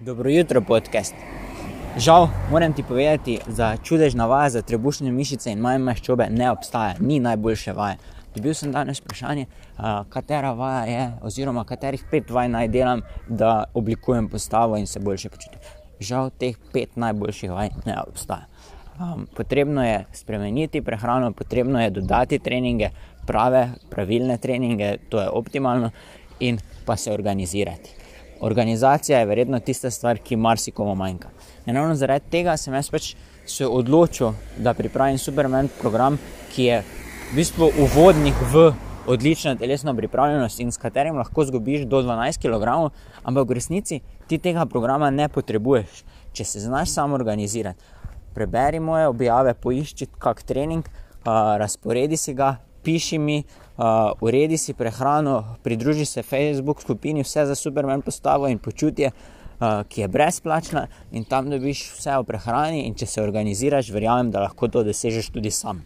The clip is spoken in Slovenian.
Dobro jutro, podcast. Žal, moram ti povedati, da čudežna vaja za trebušne mišice in manj maščobe ne obstaja, ni najboljše vaje. Dobil sem danes vprašanje, katera vaja je, oziroma katerih pet vaj naj delam, da oblikujem postavo in se boljše počutim. Žal, teh pet najboljših vaj ne obstaja. Um, potrebno je spremeniti prehrano, potrebno je dodati treninge, prave, pravilne treninge, to je optimalno, in pa se organizirati. Organizacija je verjetno tista stvar, ki marsikomu manjka. In ravno zaradi tega sem jaz pač se odločil, da pripravim Superman program, ki je v bistvu uvodnik v odlično telesno pripravljenost in s katerim lahko zgubiš do 12 kg, ampak v resnici ti tega programa ne potrebuješ, če se znaš samo organizirati. Preberi moje objave, poišči kak trening, uh, razporedi si ga, piši mi, uh, uredi si prehrano, pridruži se Facebook skupini Vse za Superman postavo in počutje, uh, ki je brezplačna in tam dobiš vse o prehrani in če se organiziraš, verjamem, da lahko to dosežeš tudi sam.